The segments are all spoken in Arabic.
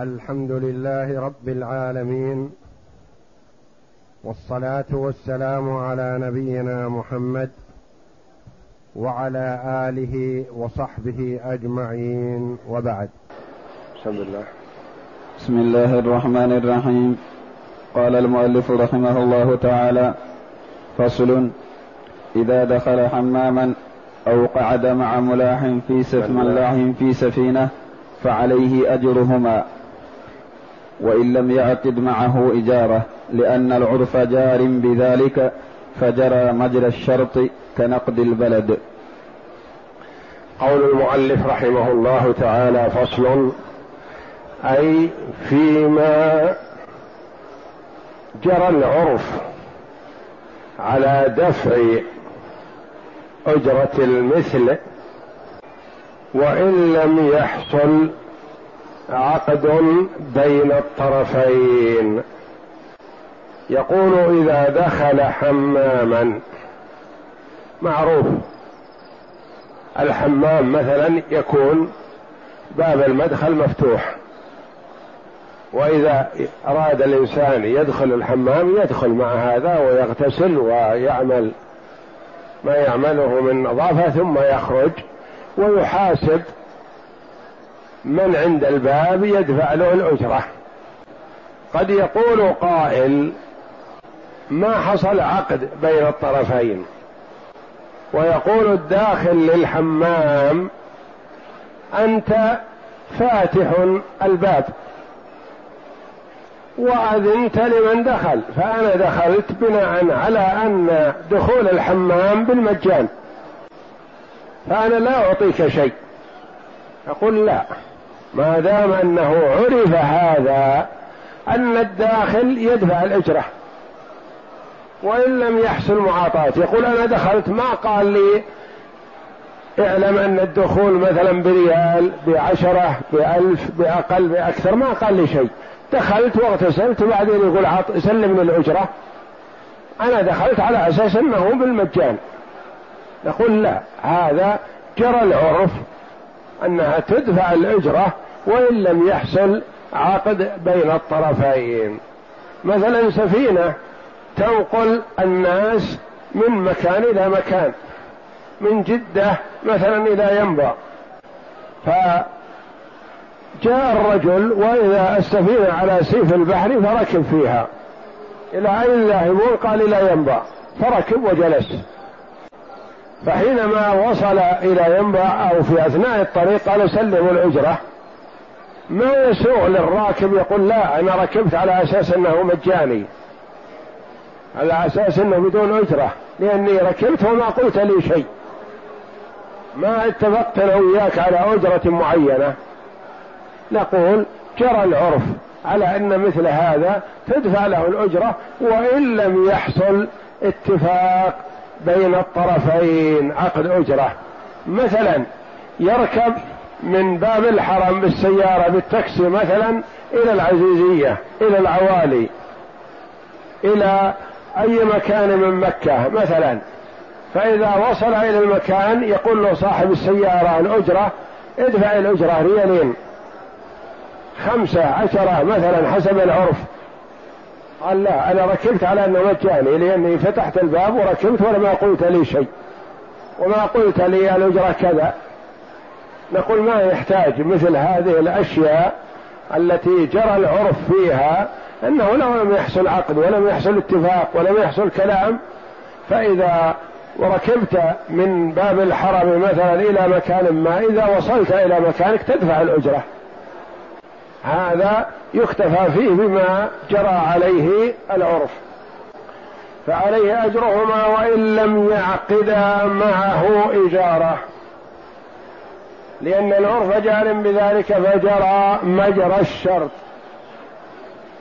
الحمد لله رب العالمين والصلاة والسلام على نبينا محمد وعلى آله وصحبه أجمعين وبعد. بسم الله بسم الله الرحمن الرحيم. قال المؤلف رحمه الله تعالى فصل إذا دخل حماما أو قعد مع ملاح في سف ملاح في سفينة فعليه أجرهما. وإن لم يعقد معه إجارة لأن العرف جار بذلك فجرى مجرى الشرط كنقد البلد. قول المؤلف رحمه الله تعالى فصل أي فيما جرى العرف على دفع أجرة المثل وإن لم يحصل عقد بين الطرفين. يقول إذا دخل حماما معروف. الحمام مثلا يكون باب المدخل مفتوح. وإذا أراد الإنسان يدخل الحمام يدخل مع هذا ويغتسل ويعمل ما يعمله من نظافة ثم يخرج ويحاسب من عند الباب يدفع له الأجرة قد يقول قائل ما حصل عقد بين الطرفين؟ ويقول الداخل للحمام أنت فاتح الباب. وأذنت لمن دخل فأنا دخلت بناء على أن دخول الحمام بالمجان. فأنا لا أعطيك شيء. أقول لا. ما دام أنه عرف هذا أن الداخل يدفع الأجرة. وإن لم يحصل معاطاة يقول أنا دخلت ما قال لي اعلم أن الدخول مثلا بريال بعشرة بألف بأقل بأكثر ما قال لي شيء. دخلت واغتسلت وبعدين يقول عط سلمني الأجرة. أنا دخلت على أساس أنه بالمجان. نقول لا هذا جرى العرف أنها تدفع الأجرة وإن لم يحصل عقد بين الطرفين. مثلا سفينة تنقل الناس من مكان إلى مكان من جدة مثلا إلى ينبع. فجاء الرجل وإذا السفينة على سيف البحر فركب فيها. إلى أين ذاهبون قال إلى ينبع. فركب وجلس. فحينما وصل إلى ينبع أو في أثناء الطريق قال سلموا الأجرة. ما يسوغ للراكب يقول لا أنا ركبت على أساس أنه مجاني. على أساس أنه بدون أجرة لأني ركبت وما قلت لي شيء. ما اتفقت أنا وياك على أجرة معينة. نقول جرى العرف على أن مثل هذا تدفع له الأجرة وإن لم يحصل اتفاق بين الطرفين عقد أجرة. مثلا يركب من باب الحرم بالسيارة بالتاكسي مثلا إلى العزيزية إلى العوالي إلى أي مكان من مكة مثلا. فإذا وصل إلى المكان يقول له صاحب السيارة الاجره ادفع الأجرة ريالين. خمسة عشرة مثلا حسب العرف. قال لا أنا ركبت على أنه مجاني لأني فتحت الباب وركبت ولما قلت لي شيء. وما قلت لي الأجرة كذا. نقول ما يحتاج مثل هذه الأشياء التي جرى العرف فيها أنه لو لم يحصل عقد ولم يحصل اتفاق ولم يحصل كلام فإذا وركبت من باب الحرم مثلا إلى مكان ما إذا وصلت إلى مكانك تدفع الأجرة. هذا يكتفى فيه بما جرى عليه العرف. فعليه أجرهما وإن لم يعقدا معه إجارة. لأن العرف جار بذلك فجرى مجرى الشرط.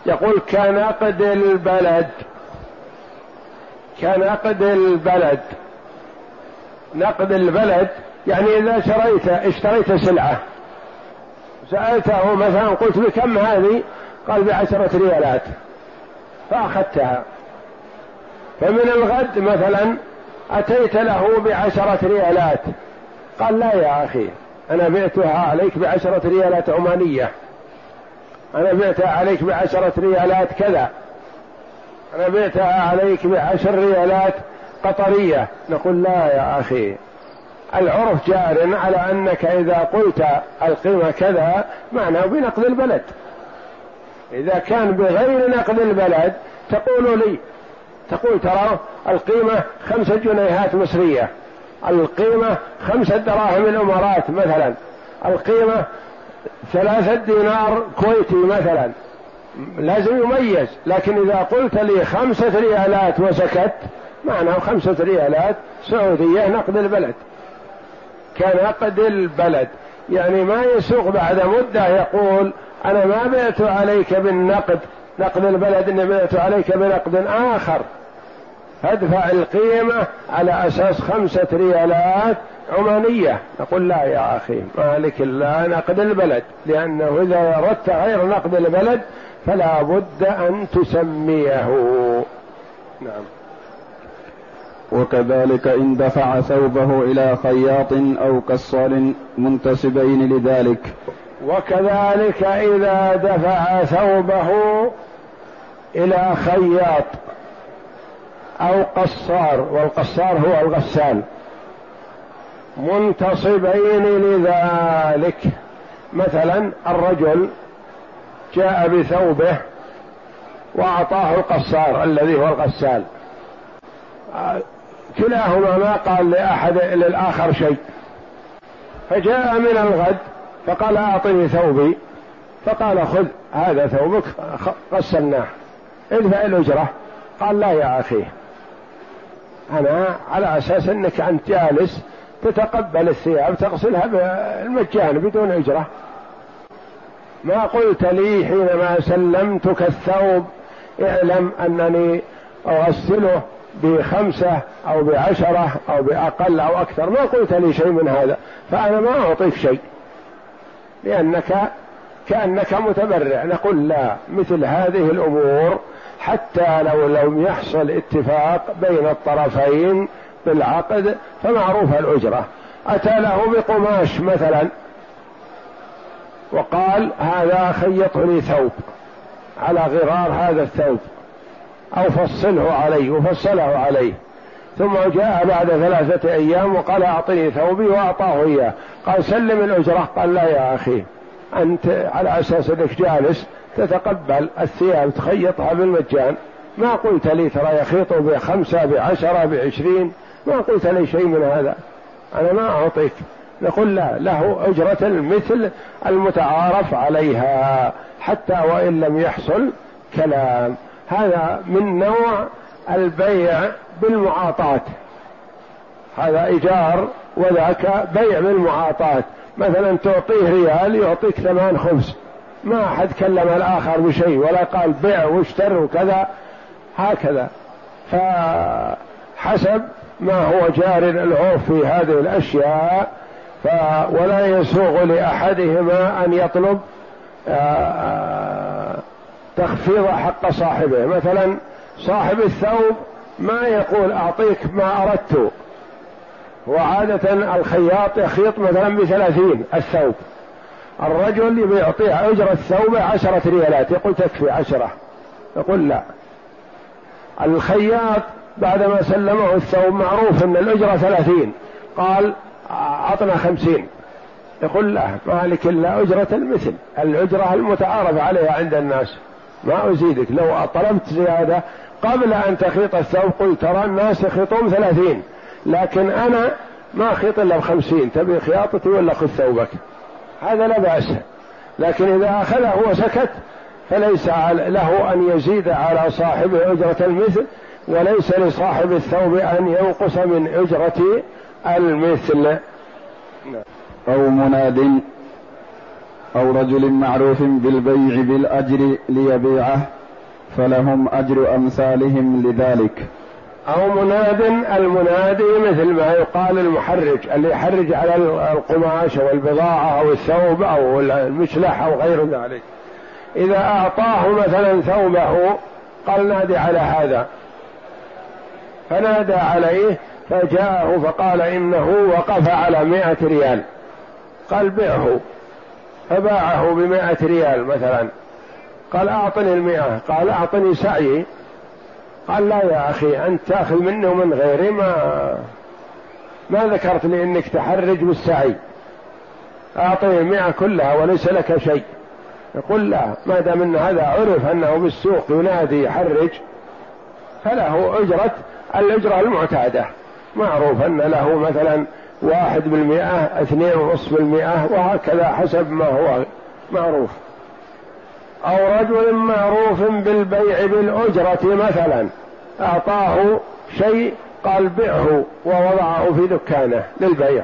يقول كنقد البلد كنقد البلد. نقد البلد يعني إذا شريت اشتريت سلعة. سألته مثلا قلت بكم هذه؟ قال بعشرة ريالات. فأخذتها. فمن الغد مثلا أتيت له بعشرة ريالات. قال لا يا أخي. أنا بعتها عليك بعشرة ريالات عمانية. أنا بعتها عليك بعشرة ريالات كذا. أنا بعتها عليك بعشر ريالات قطرية. نقول لا يا أخي. العرف جار على أنك إذا قلت القيمة كذا معناه بنقد البلد. إذا كان بغير نقد البلد تقول لي تقول ترى القيمة خمسة جنيهات مصرية. القيمة خمسة دراهم الإمارات مثلا. القيمة ثلاثة دينار كويتي مثلا. لازم يميز. لكن إذا قلت لي خمسة ريالات وسكت معناه خمسة ريالات سعودية نقد البلد. كنقد البلد. يعني ما يسوق بعد مدة يقول أنا ما بعت عليك بالنقد. نقد البلد إني بعت عليك بنقد آخر. فادفع القيمة على أساس خمسة ريالات عمانية. نقول لا يا أخي مالك لا نقد البلد. لأنه إذا أردت غير نقد البلد فلا بد أن تسميه. نعم. وكذلك إن دفع ثوبه إلى خياط أو كسار منتسبين لذلك. وكذلك إذا دفع ثوبه إلى خياط أو قصار والقصار هو الغسال. منتصبين لذلك. مثلا الرجل جاء بثوبه وأعطاه القصار الذي هو الغسال. كلاهما ما قال لأحد للآخر شيء. فجاء من الغد فقال أعطني ثوبي. فقال خذ هذا ثوبك غسلناه. ادفع الأجرة. قال لا يا أخي. أنا على أساس أنك أنت جالس تتقبل الثياب تغسلها بالمجان بدون أجرة. ما قلت لي حينما سلمتك الثوب اعلم أنني أغسله بخمسة أو بعشرة أو بأقل أو أكثر. ما قلت لي شيء من هذا. فأنا ما أعطيك شيء. لأنك كأنك متبرع. نقول لا مثل هذه الأمور حتى لو لم يحصل اتفاق بين الطرفين بالعقد فمعروف الأجرة. أتى له بقماش مثلا وقال هذا خيطه لي ثوب على غرار هذا الثوب أو فصله عليه وفصله عليه. ثم جاء بعد ثلاثة أيام وقال أعطني ثوبي وأعطاه إياه. قال سلم الأجرة. قال لا يا أخي أنت على أساس أنك جالس تتقبل الثياب تخيطها بالمجان. ما قلت لي ترى يخيط بخمسة بعشرة بعشرين. ما قلت لي شيء من هذا. أنا ما أعطيك. نقول لا له أجرة المثل المتعارف عليها حتى وإن لم يحصل كلام. هذا من نوع البيع بالمعاطاة. هذا إيجار وذاك بيع بالمعاطاة. مثلا تعطيه ريال يعطيك ثمان خبز. ما أحد كلم الآخر بشيء ولا قال بيع واشتر وكذا هكذا. فحسب ما هو جار العرف في هذه الأشياء ف ولا يسوغ لأحدهما أن يطلب آه، آه، تخفيض حق صاحبه. مثلا صاحب الثوب ما يقول أعطيك ما أردت. وعادة الخياط يخيط مثلا بثلاثين الثوب. الرجل يبي يعطيه أجرة الثوب عشرة ريالات يقول تكفي عشرة. يقول لا. الخياط بعدما سلمه الثوب معروف أن الأجرة ثلاثين قال أعطنا خمسين. يقول لا مالك إلا أجرة المثل. الأجرة المتعارف عليها عند الناس. ما أزيدك. لو طلبت زيادة قبل أن تخيط الثوب قلت ترى الناس يخيطون ثلاثين لكن أنا ما أخيط إلا بخمسين. تبي خياطتي ولا خذ ثوبك؟ هذا لا بأس. لكن إذا أخذه وسكت فليس له أن يزيد على صاحبه أجرة المثل وليس لصاحب الثوب أن ينقص من أجرة المثل. أو مناد أو رجل معروف بالبيع بالأجر ليبيعه فلهم أجر أمثالهم لذلك. أو مناد المنادي مثل ما يقال المحرج اللي يحرج على القماش أو البضاعة أو الثوب أو المشلح أو غير ذلك. إذا أعطاه مثلا ثوبه قال نادي على هذا. فنادى عليه فجاءه فقال إنه وقف على مائة ريال. قال بعه. فباعه بمائة ريال مثلا. قال أعطني المئة. قال أعطني سعي. قال لا يا أخي أنت تأخذ مني ومن غيري ما ما ذكرت لي أنك تحرج بالسعي. أعطني المئة كلها وليس لك شيء. يقول لا ما دام أن هذا عرف أنه بالسوق ينادي يحرج فله أجرة الأجرة المعتادة. معروف أن له مثلا واحد بالمئة اثنين ونصف بالمئة وهكذا حسب ما هو معروف. أو رجل معروف بالبيع بالأجرة مثلا أعطاه شيء قال بعه ووضعه في دكانه للبيع.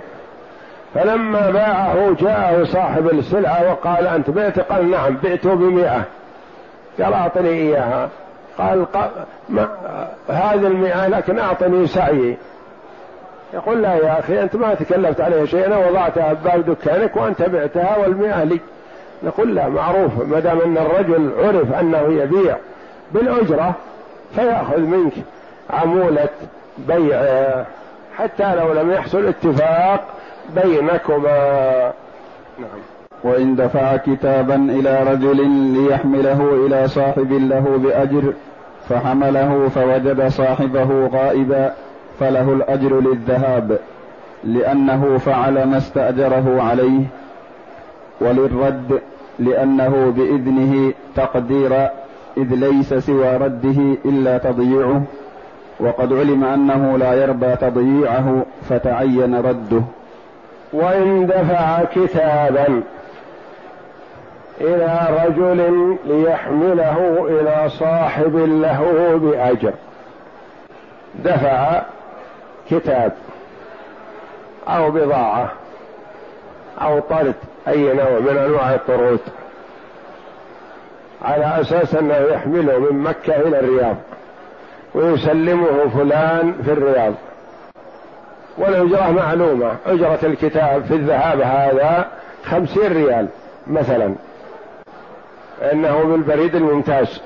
فلما باعه جاءه صاحب السلعة وقال أنت بعت؟ قال نعم بعته بمئة. قال أعطني إياها. قال ما هذه المئة لكن أعطني سعي. يقول لا يا أخي أنت ما تكلفت عليها شيء أنا وضعتها بباب دكانك وأنت بعتها والمئة لي. نقول لا معروف ما دام أن الرجل عرف أنه يبيع بالأجرة فيأخذ منك عمولة بيع حتى لو لم يحصل اتفاق بينكما. نعم. وإن دفع كتابا إلى رجل ليحمله إلى صاحب له بأجر فحمله فوجد صاحبه غائبا فله الأجر للذهاب لأنه فعل ما استأجره عليه. وللرد لأنه بإذنه تقدير إذ ليس سوى رده إلا تضييعه. وقد علم أنه لا يرضى تضييعه فتعين رده. وإن دفع كتابا إلى رجل ليحمله إلى صاحب له بأجر. دفع كتاب أو بضاعة أو طرد. أي نوع من أنواع الطرود. على أساس أنه يحمله من مكة إلى الرياض ويسلمه فلان في الرياض. والأجرة معلومة. أجرة الكتاب في الذهاب هذا خمسين ريال مثلا. إنه بالبريد الممتاز.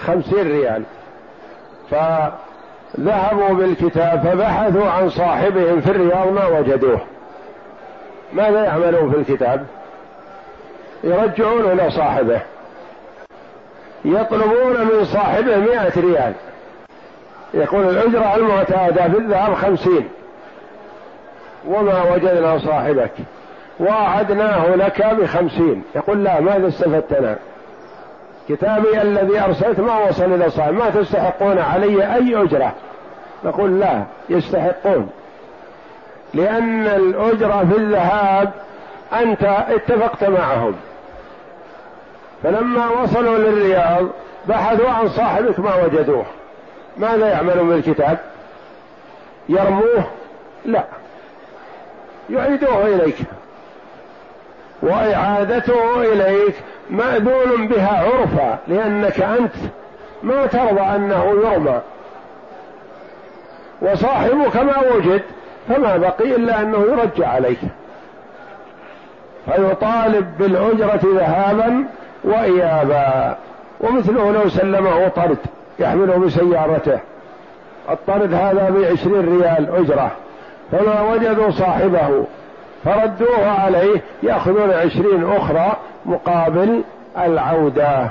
خمسين ريال. فذهبوا بالكتاب فبحثوا عن صاحبهم في الرياض ما وجدوه. ماذا يعملون في الكتاب؟ يرجعون إلى صاحبه. يطلبون من صاحبه مئة ريال. يقول الأجرة المعتادة في الذهب خمسين. وما وجدنا صاحبك. وعدناه لك بخمسين. يقول لا ماذا استفدتنا؟ كتابي الذي أرسلت ما وصل إلى صاحب. ما تستحقون علي أي أجرة؟ نقول لا يستحقون. لأن الأجرة في الذهاب أنت اتفقت معهم. فلما وصلوا للرياض بحثوا عن صاحبك ما وجدوه. ماذا يعملون بالكتاب يرموه؟ لا. يعيدوه إليك. وإعادته إليك مأذون بها عرفا لأنك أنت ما ترضى أنه يرمى. وصاحبك ما وجد فما بقي إلا أنه يرجع عليك فيطالب بالأجرة ذهابا وإيابا. ومثله لو سلمه طرد يحمله بسيارته. الطرد هذا بعشرين ريال أجرة فما وجدوا صاحبه فردوه عليه يأخذون عشرين أخرى مقابل العودة.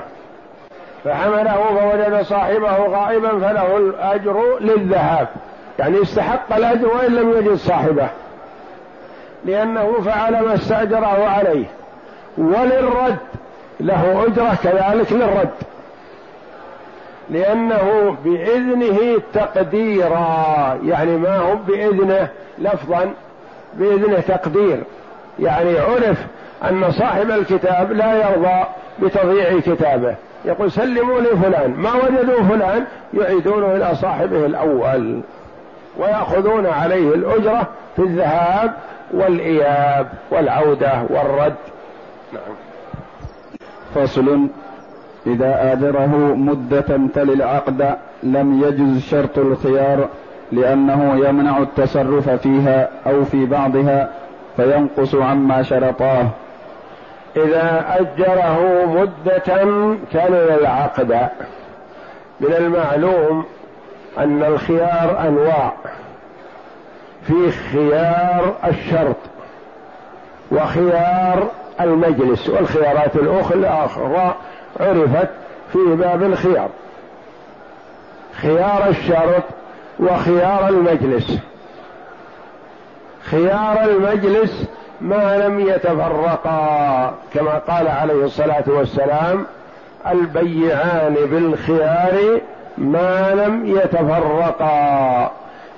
فحمله فوجد صاحبه غائبا فله الأجر للذهاب. يعني استحق الأجر وإن لم يجد صاحبه لأنه فعل ما استأجره عليه. وللرد له أجرة كذلك للرد لأنه بإذنه تقديرا يعني ما هو بإذنه لفظا بإذنه تقدير. يعني عرف أن صاحب الكتاب لا يرضى بتضييع كتابه. يقول سلموا لي فلان ما وجدوا فلان يعيدونه إلى صاحبه الأول. ويأخذون عليه الأجرة في الذهاب والإياب والعودة والرد. نعم. فصل. إذا آجره مدة تلي العقد لم يجز شرط الخيار لأنه يمنع التصرف فيها أو في بعضها فينقص عما شرطاه. إذا أجره مدة تلي العقد. من المعلوم أن الخيار أنواع. في خيار الشرط وخيار المجلس والخيارات الأخرى عرفت في باب الخيار. خيار الشرط وخيار المجلس. خيار المجلس ما لم يتفرقا كما قال عليه الصلاة والسلام البيعان بالخيار ما لم يتفرقا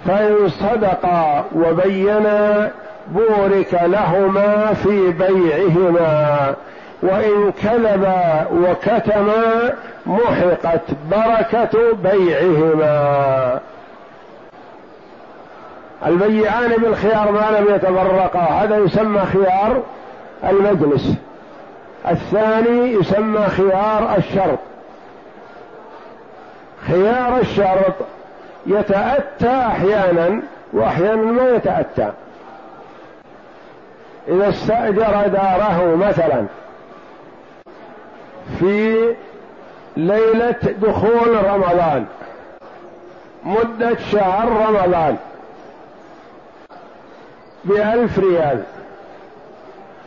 فإن صدقا وبينا بورك لهما في بيعهما وإن كذبا وكتما محقت بركة بيعهما. البيعان بالخيار ما لم يتفرقا هذا يسمى خيار المجلس الثاني يسمى خيار الشرط. خيار الشرط يتأتى أحيانا وأحيانا ما يتأتى. إذا استأجر داره مثلا في ليلة دخول رمضان مدة شهر رمضان بألف ريال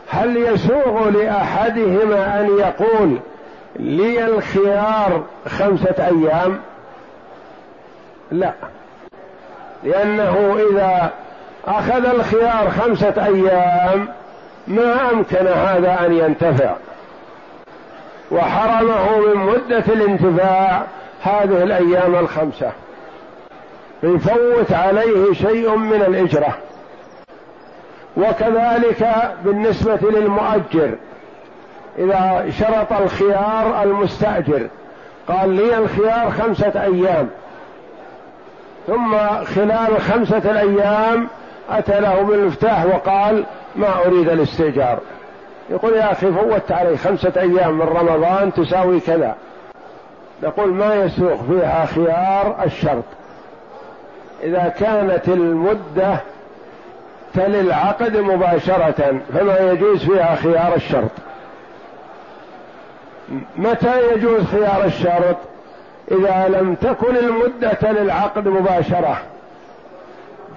هل يسوغ لأحدهما أن يقول لي الخيار خمسة أيام؟ لا. لأنه إذا أخذ الخيار خمسة أيام ما أمكن هذا أن ينتفع. وحرمه من مدة الانتفاع هذه الأيام الخمسة. فيفوت عليه شيء من الإجرة. وكذلك بالنسبة للمؤجر إذا شرط الخيار المستأجر قال لي الخيار خمسة أيام. ثم خلال خمسة الأيام أتى له بالمفتاح وقال ما أريد الاستئجار. يقول يا أخي فوت علي خمسة أيام من رمضان تساوي كذا. نقول ما يسوق فيها خيار الشرط. إذا كانت المدة تلي العقد مباشرة فما يجوز فيها خيار الشرط. متى يجوز خيار الشرط؟ إذا لم تكن المدة للعقد مباشرة.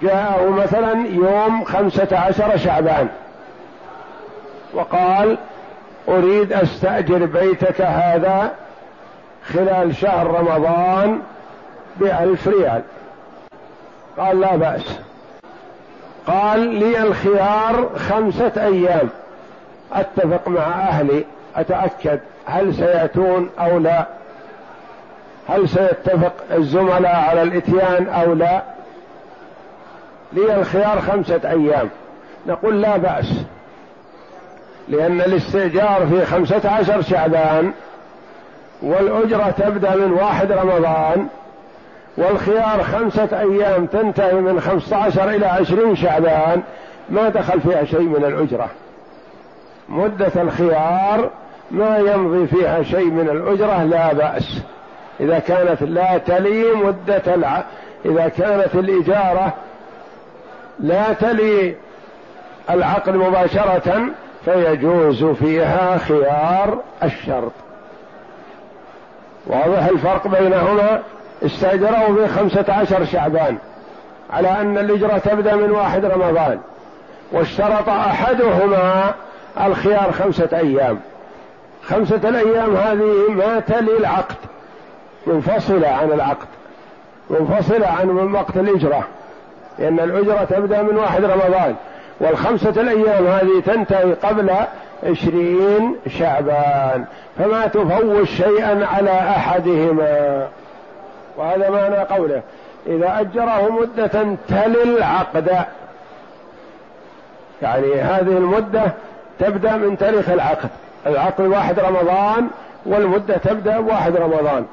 جاءه مثلا يوم خمسة عشر شعبان. وقال أريد أستأجر بيتك هذا خلال شهر رمضان بألف ريال. قال لا بأس. قال لي الخيار خمسة أيام. أتفق مع أهلي أتأكد هل سيأتون أو لا. هل سيتفق الزملاء على الإتيان أو لا؟ لي الخيار خمسة أيام. نقول لا بأس. لأن الاستئجار في خمسة عشر شعبان والأجرة تبدأ من واحد رمضان والخيار خمسة أيام تنتهي من خمسة عشر إلى عشرين شعبان ما دخل فيها شيء من الأجرة. مدة الخيار ما يمضي فيها شيء من الأجرة لا بأس. إذا كانت لا تلي مدة الع... إذا كانت الإجارة لا تلي العقد مباشرة فيجوز فيها خيار الشرط. واضح الفرق بينهما؟ استأجره في خمسة عشر شعبان على أن الإجرة تبدأ من واحد رمضان واشترط أحدهما الخيار خمسة أيام. خمسة الأيام هذه ما تلي العقد. منفصلة عن العقد منفصلة عن وقت الإجرة لأن الأجرة تبدأ من واحد رمضان والخمسة الأيام هذه تنتهي قبل عشرين شعبان فما تفوت شيئا على أحدهما. وهذا معنى قوله إذا أجره مدة تلي العقد. يعني هذه المدة تبدأ من تاريخ العقد العقد واحد رمضان والمدة تبدأ واحد رمضان.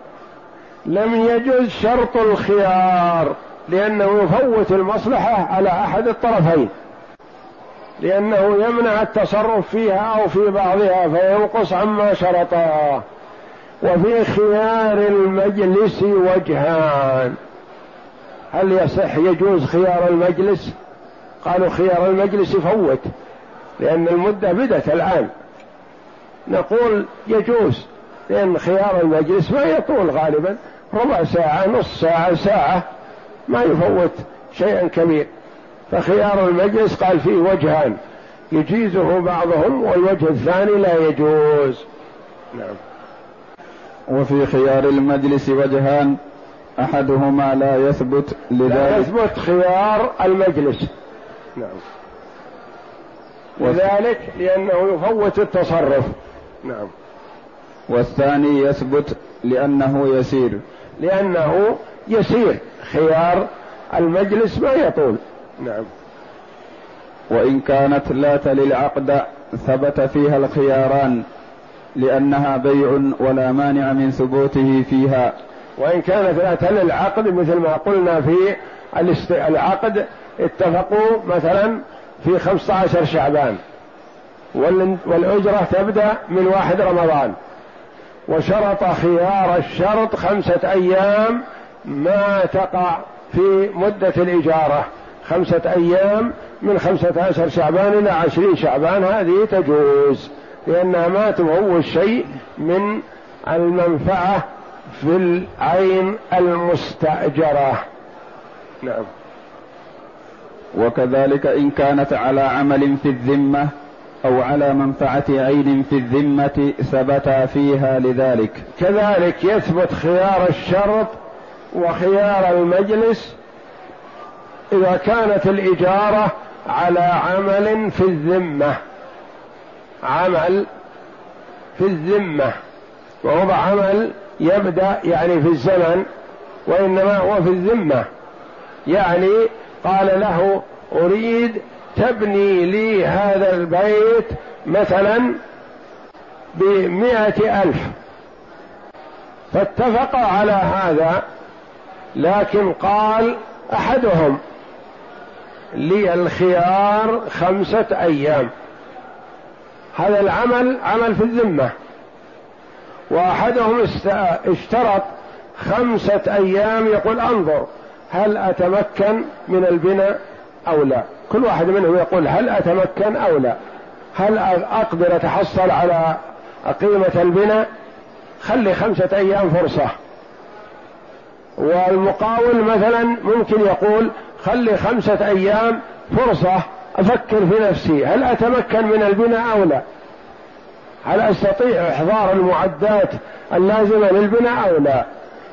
لم يجوز شرط الخيار لأنه يفوت المصلحة على أحد الطرفين. لأنه يمنع التصرف فيها أو في بعضها فينقص عما شرطاه وفي خيار المجلس وجهان. هل يصح يجوز خيار المجلس؟ قالوا خيار المجلس يفوت لأن المدة بدت الآن. نقول يجوز. لأن خيار المجلس ما يطول غالبا ربع ساعة نص ساعة ساعة ما يفوت شيئا كبير. فخيار المجلس قال فيه وجهان يجيزه بعضهم والوجه الثاني لا يجوز. نعم. وفي خيار المجلس وجهان أحدهما لا يثبت لذلك. لا يثبت خيار المجلس. نعم. لذلك لأنه يفوت التصرف. نعم. والثاني يثبت لأنه يسير. لأنه يسير. خيار المجلس ما يطول. نعم. وإن كانت لا تلي العقد ثبت فيها الخياران لأنها بيع ولا مانع من ثبوته فيها. وإن كانت لا تلي العقد مثل ما قلنا في العقد اتفقوا مثلا في 15 شعبان. والأجرة تبدأ من واحد رمضان. وشرط خيار الشرط خمسة أيام ما تقع في مدة الإجارة. خمسة أيام من خمسة عشر شعبان إلى عشرين شعبان هذه تجوز لأنها ما تمول شيء من المنفعة في العين المستأجرة. نعم. وكذلك إن كانت على عمل في الذمة أو على منفعة عين في الذمة ثبت فيها لذلك. كذلك يثبت خيار الشرط وخيار المجلس إذا كانت الإجارة على عمل في الذمة. عمل في الذمة. وهو عمل يبدأ يعني في الزمن وإنما هو في الذمة. يعني قال له أريد تبني لي هذا البيت مثلا بمائة ألف. فاتفق على هذا لكن قال أحدهم لي الخيار خمسة أيام. هذا العمل عمل في الذمة. وأحدهم اشترط خمسة أيام يقول أنظر هل أتمكن من البناء؟ أو لا. كل واحد منهم يقول هل أتمكن أو لا. هل أقدر أتحصل على قيمة البناء؟ خلي خمسة أيام فرصة. والمقاول مثلا ممكن يقول خلي خمسة أيام فرصة أفكر في نفسي. هل أتمكن من البناء أو لا؟ هل أستطيع إحضار المعدات اللازمة للبناء أو لا؟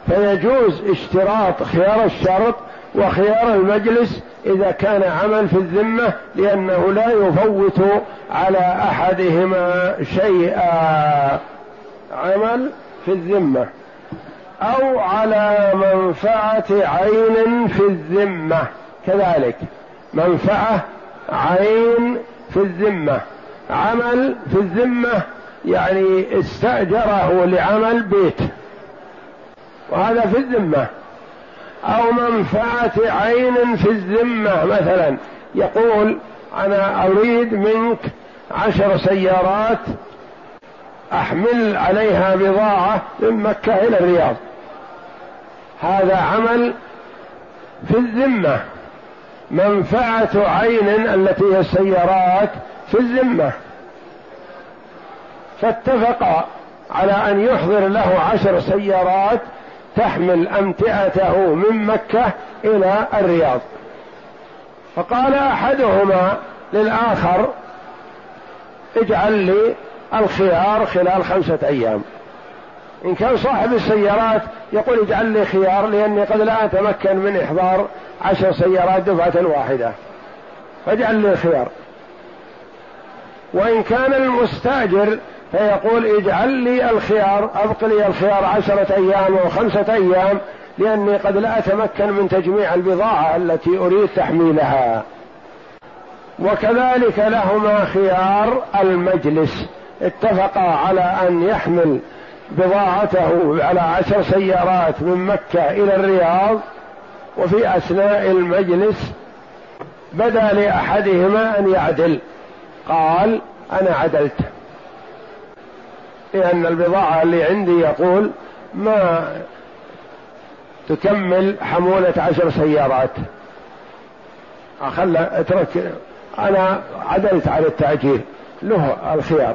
فيجوز اشتراط خيار الشرط وخيار المجلس إذا كان عمل في الذمة لأنه لا يفوت على أحدهما شيئا. عمل في الذمة أو على منفعة عين في الذمة. كذلك منفعة عين في الذمة. عمل في الذمة يعني استأجره لعمل بيت. وهذا في الذمة. أو منفعة عين في الذمة مثلا يقول أنا أريد منك عشر سيارات أحمل عليها بضاعة من مكة إلى الرياض. هذا عمل في الذمة منفعة عين التي هي السيارات في الذمة. فاتفق على أن يحضر له عشر سيارات تحمل أمتعته من مكة إلى الرياض. فقال أحدهما للآخر اجعل لي الخيار خلال خمسة أيام. إن كان صاحب السيارات يقول اجعل لي خيار لأني قد لا أتمكن من إحضار عشر سيارات دفعة واحدة. فاجعل لي خيار وإن كان المستأجر فيقول اجعل لي الخيار أبق لي الخيار عشرة أيام أو خمسة أيام لأني قد لا أتمكن من تجميع البضاعة التي أريد تحميلها. وكذلك لهما خيار المجلس. اتفقا على أن يحمل بضاعته على عشر سيارات من مكة إلى الرياض وفي أثناء المجلس بدا لأحدهما أن يعدل. قال أنا عدلت. لأن البضاعة اللي عندي يقول ما تكمل حمولة عشر سيارات. أخل أترك أنا عدلت على التأجيل له الخيار.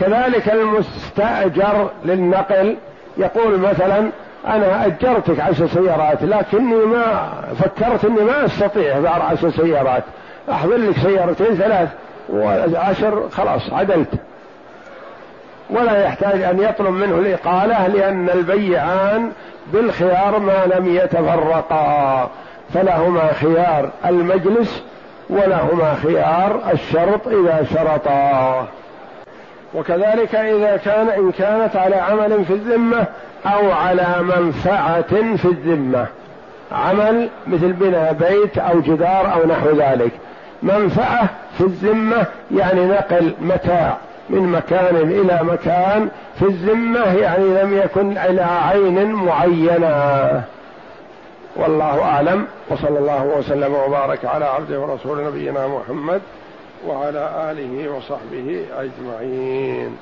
كذلك المستأجر للنقل يقول مثلا أنا أجرتك عشر سيارات لكني ما فكرت أني ما أستطيع بعد عشر سيارات. أحضر لك سيارتين ثلاث وعشر خلاص عدلت. ولا يحتاج أن يطلب منه الإقالة لأن البيعان بالخيار ما لم يتفرقا. فلهما خيار المجلس ولهما خيار الشرط إذا شرطا. وكذلك إذا كان إن كانت على عمل في الذمة أو على منفعة في الذمة. عمل مثل بناء بيت أو جدار أو نحو ذلك. منفعة في الذمة يعني نقل متاع. من مكان إلى مكان في الذمة يعني لم يكن إلى عين معينة. والله أعلم وصلى الله وسلم وبارك على عبده ورسول نبينا محمد وعلى آله وصحبه أجمعين.